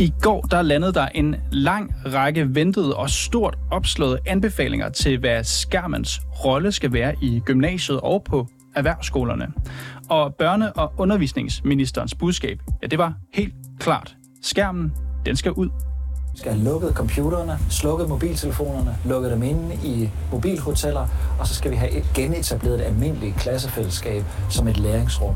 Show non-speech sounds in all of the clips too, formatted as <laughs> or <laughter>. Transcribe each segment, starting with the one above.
I går der landede der en lang række ventede og stort opslåede anbefalinger til, hvad skærmens rolle skal være i gymnasiet og på erhvervsskolerne. Og børne- og undervisningsministerens budskab, ja, det var helt klart. Skærmen, den skal ud. Vi skal have lukket computerne, slukket mobiltelefonerne, lukket dem inde i mobilhoteller, og så skal vi have genetableret et almindeligt klassefællesskab som et læringsrum.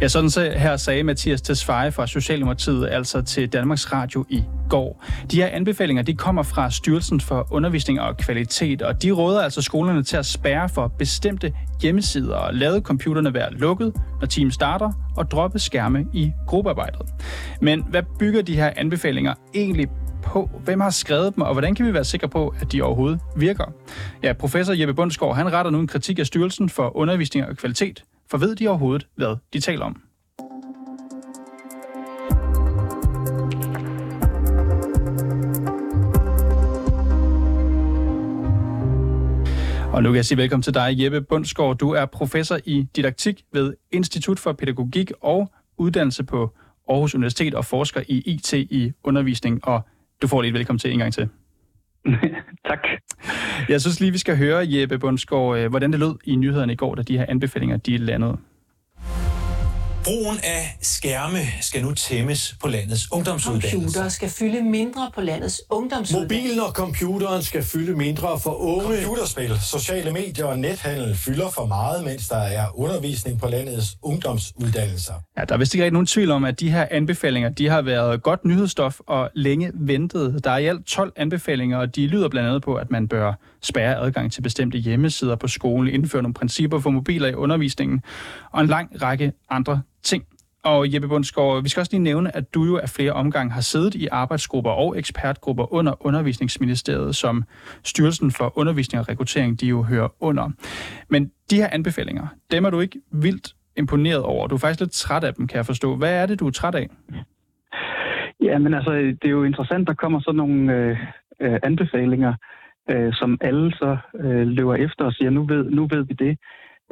Ja, sådan så her sagde Mathias Tesfaye fra Socialdemokratiet altså til Danmarks Radio i går. De her anbefalinger de kommer fra Styrelsen for Undervisning og Kvalitet, og de råder altså skolerne til at spærre for bestemte hjemmesider og lade computerne være lukket, når team starter, og droppe skærme i gruppearbejdet. Men hvad bygger de her anbefalinger egentlig på? Hvem har skrevet dem, og hvordan kan vi være sikre på, at de overhovedet virker? Ja, professor Jeppe Bundsgaard, han retter nu en kritik af Styrelsen for Undervisning og Kvalitet, for ved de overhovedet, hvad de taler om? Og nu kan jeg sige velkommen til dig, Jeppe Bundsgaard. Du er professor i didaktik ved Institut for Pædagogik og Uddannelse på Aarhus Universitet og forsker i IT i undervisning. Og du får lige et velkommen til en gang til. <laughs> tak. Jeg synes lige, vi skal høre, Jeppe Bundsgaard, øh, hvordan det lød i nyhederne i går, da de her anbefalinger de landede. Brugen af skærme skal nu tæmmes på landets ungdomsuddannelser. Computer skal fylde mindre på landets ungdomsuddannelser. Mobilen og computeren skal fylde mindre for unge. Computerspil, sociale medier og nethandel fylder for meget, mens der er undervisning på landets ungdomsuddannelser. Ja, der er vist ikke rigtig nogen tvivl om, at de her anbefalinger de har været godt nyhedsstof og længe ventet. Der er i alt 12 anbefalinger, og de lyder blandt andet på, at man bør spærre adgang til bestemte hjemmesider på skolen, indføre nogle principper for mobiler i undervisningen og en lang række andre ting. Og Jeppe Bundsgaard, vi skal også lige nævne, at du jo af flere omgange har siddet i arbejdsgrupper og ekspertgrupper under Undervisningsministeriet, som Styrelsen for Undervisning og Rekruttering, de jo hører under. Men de her anbefalinger, dem er du ikke vildt imponeret over. Du er faktisk lidt træt af dem, kan jeg forstå. Hvad er det, du er træt af? Ja, men altså, det er jo interessant, der kommer sådan nogle øh, øh, anbefalinger, øh, som alle så øh, løber efter og siger, nu ved, nu ved vi det.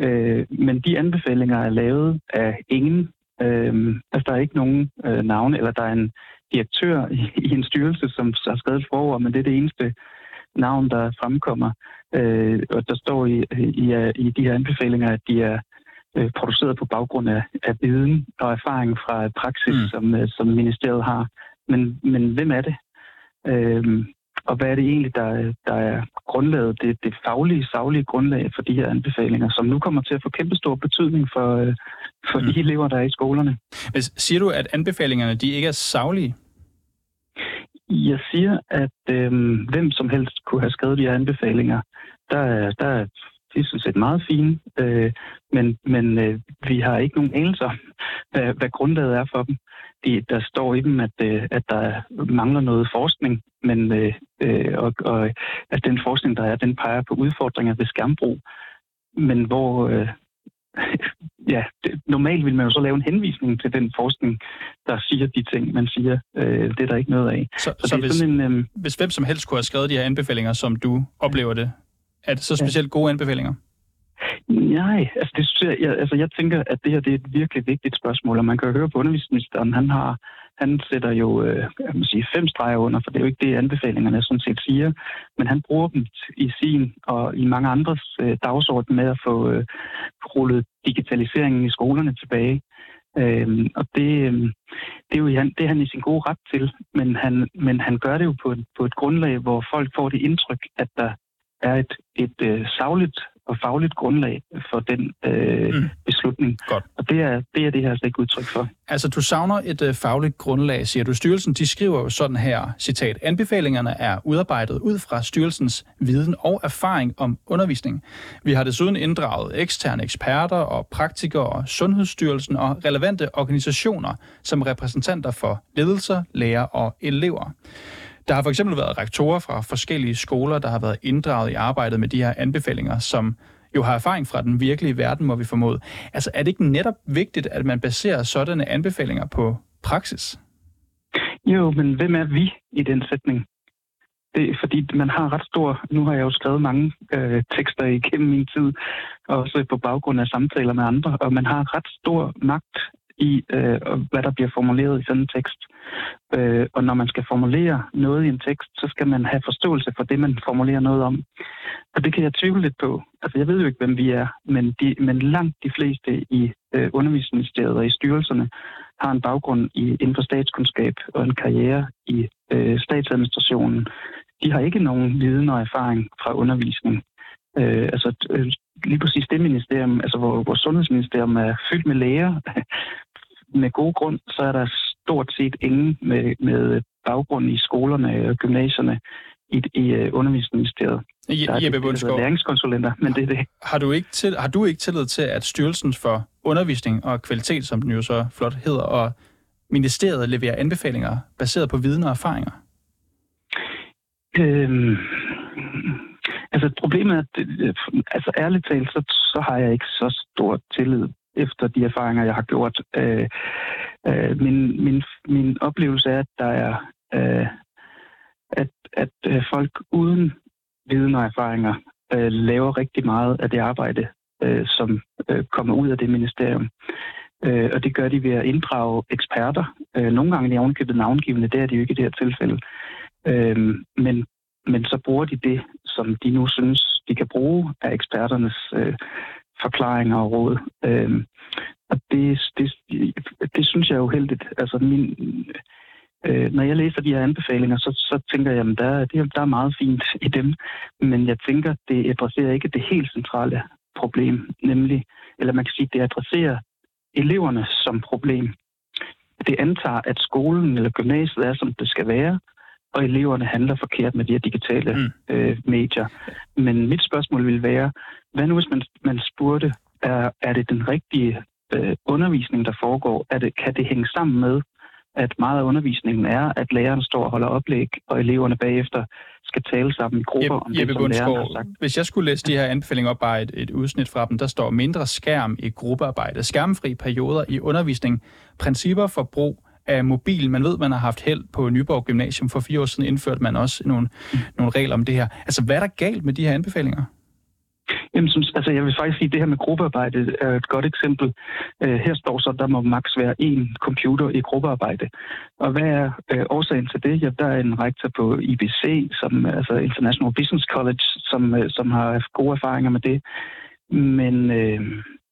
Øh, men de anbefalinger er lavet af ingen. Øh, altså, der er ikke nogen øh, navne, eller der er en direktør i, i en styrelse, som har skrevet et forord, men det er det eneste navn, der fremkommer. Øh, og der står i, i, i de her anbefalinger, at de er øh, produceret på baggrund af, af viden og erfaring fra praksis, mm. som, øh, som ministeriet har. Men, men hvem er det? Øh, og hvad er det egentlig, der, der er grundlaget, det, det faglige, savlige grundlag for de her anbefalinger, som nu kommer til at få kæmpestor betydning for, øh, for mm. de elever, der er i skolerne. Men siger du, at anbefalingerne de ikke er savlige? Jeg siger, at øh, hvem som helst kunne have skrevet de her anbefalinger. Der er, der er de er sådan set meget fine, øh, men, men øh, vi har ikke nogen anelse om, hvad, hvad grundlaget er for dem. De, der står i dem, at, øh, at der mangler noget forskning, men, øh, øh, og, og at den forskning, der er, den peger på udfordringer ved skærmbrug. Men hvor, øh, <laughs> ja, det, normalt vil man jo så lave en henvisning til den forskning, der siger de ting, man siger. Øh, det er der ikke noget af. Så, så, så det er hvis, sådan en, øh, hvis hvem som helst kunne have skrevet de her anbefalinger, som du oplever det, er det så specielt gode anbefalinger? Nej, altså, det jeg, altså jeg tænker, at det her det er et virkelig vigtigt spørgsmål, og man kan jo høre på undervisningsministeren, han har han sætter jo øh, jeg må sige, fem streger under, for det er jo ikke det, anbefalingerne sådan set siger, men han bruger dem i sin og i mange andres øh, dagsorden med at få øh, rullet digitaliseringen i skolerne tilbage. Øhm, og det, øh, det, er jo han, det er han i sin gode ret til, men han, men han gør det jo på, på et grundlag, hvor folk får det indtryk, at der er et, et øh, savligt og fagligt grundlag for den øh, mm. beslutning. Godt. Og det er, det er det her altså ikke udtryk for. Altså, du savner et øh, fagligt grundlag, siger du. Styrelsen de skriver jo sådan her, citat, anbefalingerne er udarbejdet ud fra styrelsens viden og erfaring om undervisning. Vi har desuden inddraget eksterne eksperter og praktikere og Sundhedsstyrelsen og relevante organisationer som repræsentanter for ledelser, lærere og elever. Der har for eksempel været rektorer fra forskellige skoler, der har været inddraget i arbejdet med de her anbefalinger, som jo har erfaring fra den virkelige verden, må vi formode. Altså er det ikke netop vigtigt, at man baserer sådanne anbefalinger på praksis? Jo, men hvem er vi i den sætning? Det er fordi, man har ret stor... Nu har jeg jo skrevet mange øh, tekster igennem min tid, også på baggrund af samtaler med andre, og man har ret stor magt i, øh, hvad der bliver formuleret i sådan en tekst. Øh, og når man skal formulere noget i en tekst, så skal man have forståelse for det, man formulerer noget om. Og det kan jeg tvivle lidt på. Altså, jeg ved jo ikke, hvem vi er, men, de, men langt de fleste i øh, undervisningsministeriet og i styrelserne har en baggrund i, inden for statskundskab og en karriere i øh, statsadministrationen. De har ikke nogen viden og erfaring fra undervisning. Øh, altså øh, lige præcis det ministerium, altså hvor, hvor sundhedsministerium er fyldt med læger, <laughs> med god grund, så er der stort set ingen med, med baggrund i skolerne og gymnasierne i, i uh, undervisningsministeriet. Je, Jeppe Bundsgaard. læringskonsulenter, men det er det. Har du, ikke til, har du ikke tillid til, at Styrelsen for Undervisning og Kvalitet, som den jo så flot hedder, og ministeriet leverer anbefalinger baseret på viden og erfaringer? Øhm, altså problemet er, at, altså ærligt talt, så, så har jeg ikke så stor tillid efter de erfaringer, jeg har gjort. Øh, øh, min, min, min oplevelse er, at der er øh, at, at øh, folk uden viden og erfaringer øh, laver rigtig meget af det arbejde, øh, som øh, kommer ud af det ministerium. Øh, og det gør de ved at inddrage eksperter. Øh, nogle gange er de ovenkøbet navngivende, det er de jo ikke i det her tilfælde. Øh, men, men så bruger de det, som de nu synes, de kan bruge af eksperternes øh, forklaringer og råd. Øh, og det, det, det synes jeg er uheldigt. Altså min, øh, når jeg læser de her anbefalinger, så, så tænker jeg, at der, det, der er meget fint i dem. Men jeg tænker, det adresserer ikke det helt centrale problem, nemlig, eller man kan sige, det adresserer eleverne som problem. Det antager, at skolen eller gymnasiet er, som det skal være, og eleverne handler forkert med de her digitale mm. øh, medier. Men mit spørgsmål vil være, hvad nu hvis man, man spurgte, er, er det den rigtige øh, undervisning, der foregår? Er det, kan det hænge sammen med, at meget af undervisningen er, at læreren står og holder oplæg, og eleverne bagefter skal tale sammen i grupper Jeppe, om det, som læreren har sagt. Hvis jeg skulle læse de her anbefalinger op, bare et, et udsnit fra dem, der står mindre skærm i gruppearbejde, skærmfri perioder i undervisning, principper for brug af mobil. Man ved, man har haft held på Nyborg Gymnasium. For fire år siden indførte man også nogle, mm. nogle regler om det her. Altså, hvad er der galt med de her anbefalinger? Jamen, som, altså, jeg vil faktisk sige, at det her med gruppearbejde er et godt eksempel. Øh, her står så, at der må maks være én computer i gruppearbejde. Og hvad er øh, årsagen til det? Ja, der er en rektor på IBC, som, altså International Business College, som, øh, som har haft gode erfaringer med det. Men øh,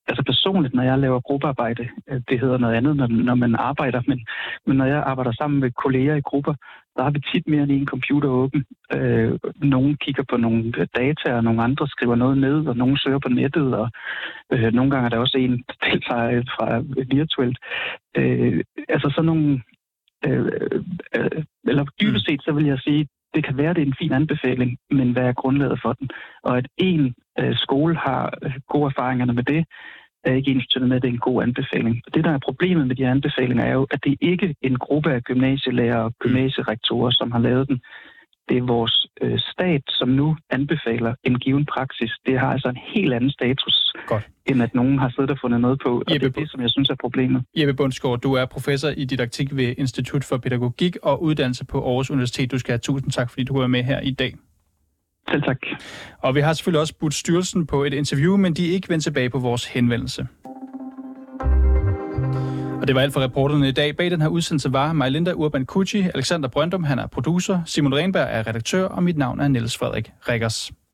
altså personligt, når jeg laver gruppearbejde, øh, det hedder noget andet, når, når man arbejder, men, men når jeg arbejder sammen med kolleger i grupper, der har vi tit mere end en computer åben. Øh, nogen kigger på nogle data, og nogle andre skriver noget ned, og nogen søger på nettet, og øh, nogle gange er der også en, der deltager fra virtuelt. Øh, altså sådan nogle... Øh, øh, eller dybest set, så vil jeg sige, det kan være, det er en fin anbefaling, men hvad er grundlaget for den? Og at en øh, skole har gode erfaringer med det, er ikke ensbetydende med, at det er en god anbefaling. Det, der er problemet med de anbefalinger, er jo, at det ikke er en gruppe af gymnasielærer og gymnasierektorer, som har lavet den. Det er vores øh, stat, som nu anbefaler en given praksis. Det har altså en helt anden status, Godt. end at nogen har siddet og fundet noget på. Og Jeppe, det er det, som jeg synes er problemet. Jeppe Bundsgaard, du er professor i didaktik ved Institut for Pædagogik og Uddannelse på Aarhus Universitet. Du skal have tusind tak, fordi du var med her i dag. Selv tak. Og vi har selvfølgelig også budt styrelsen på et interview, men de er ikke vendt tilbage på vores henvendelse. Og det var alt for reporterne i dag. Bag den her udsendelse var Majlinda Urban Kucci, Alexander Brøndum, han er producer, Simon Renberg er redaktør, og mit navn er Niels Frederik Rikkers.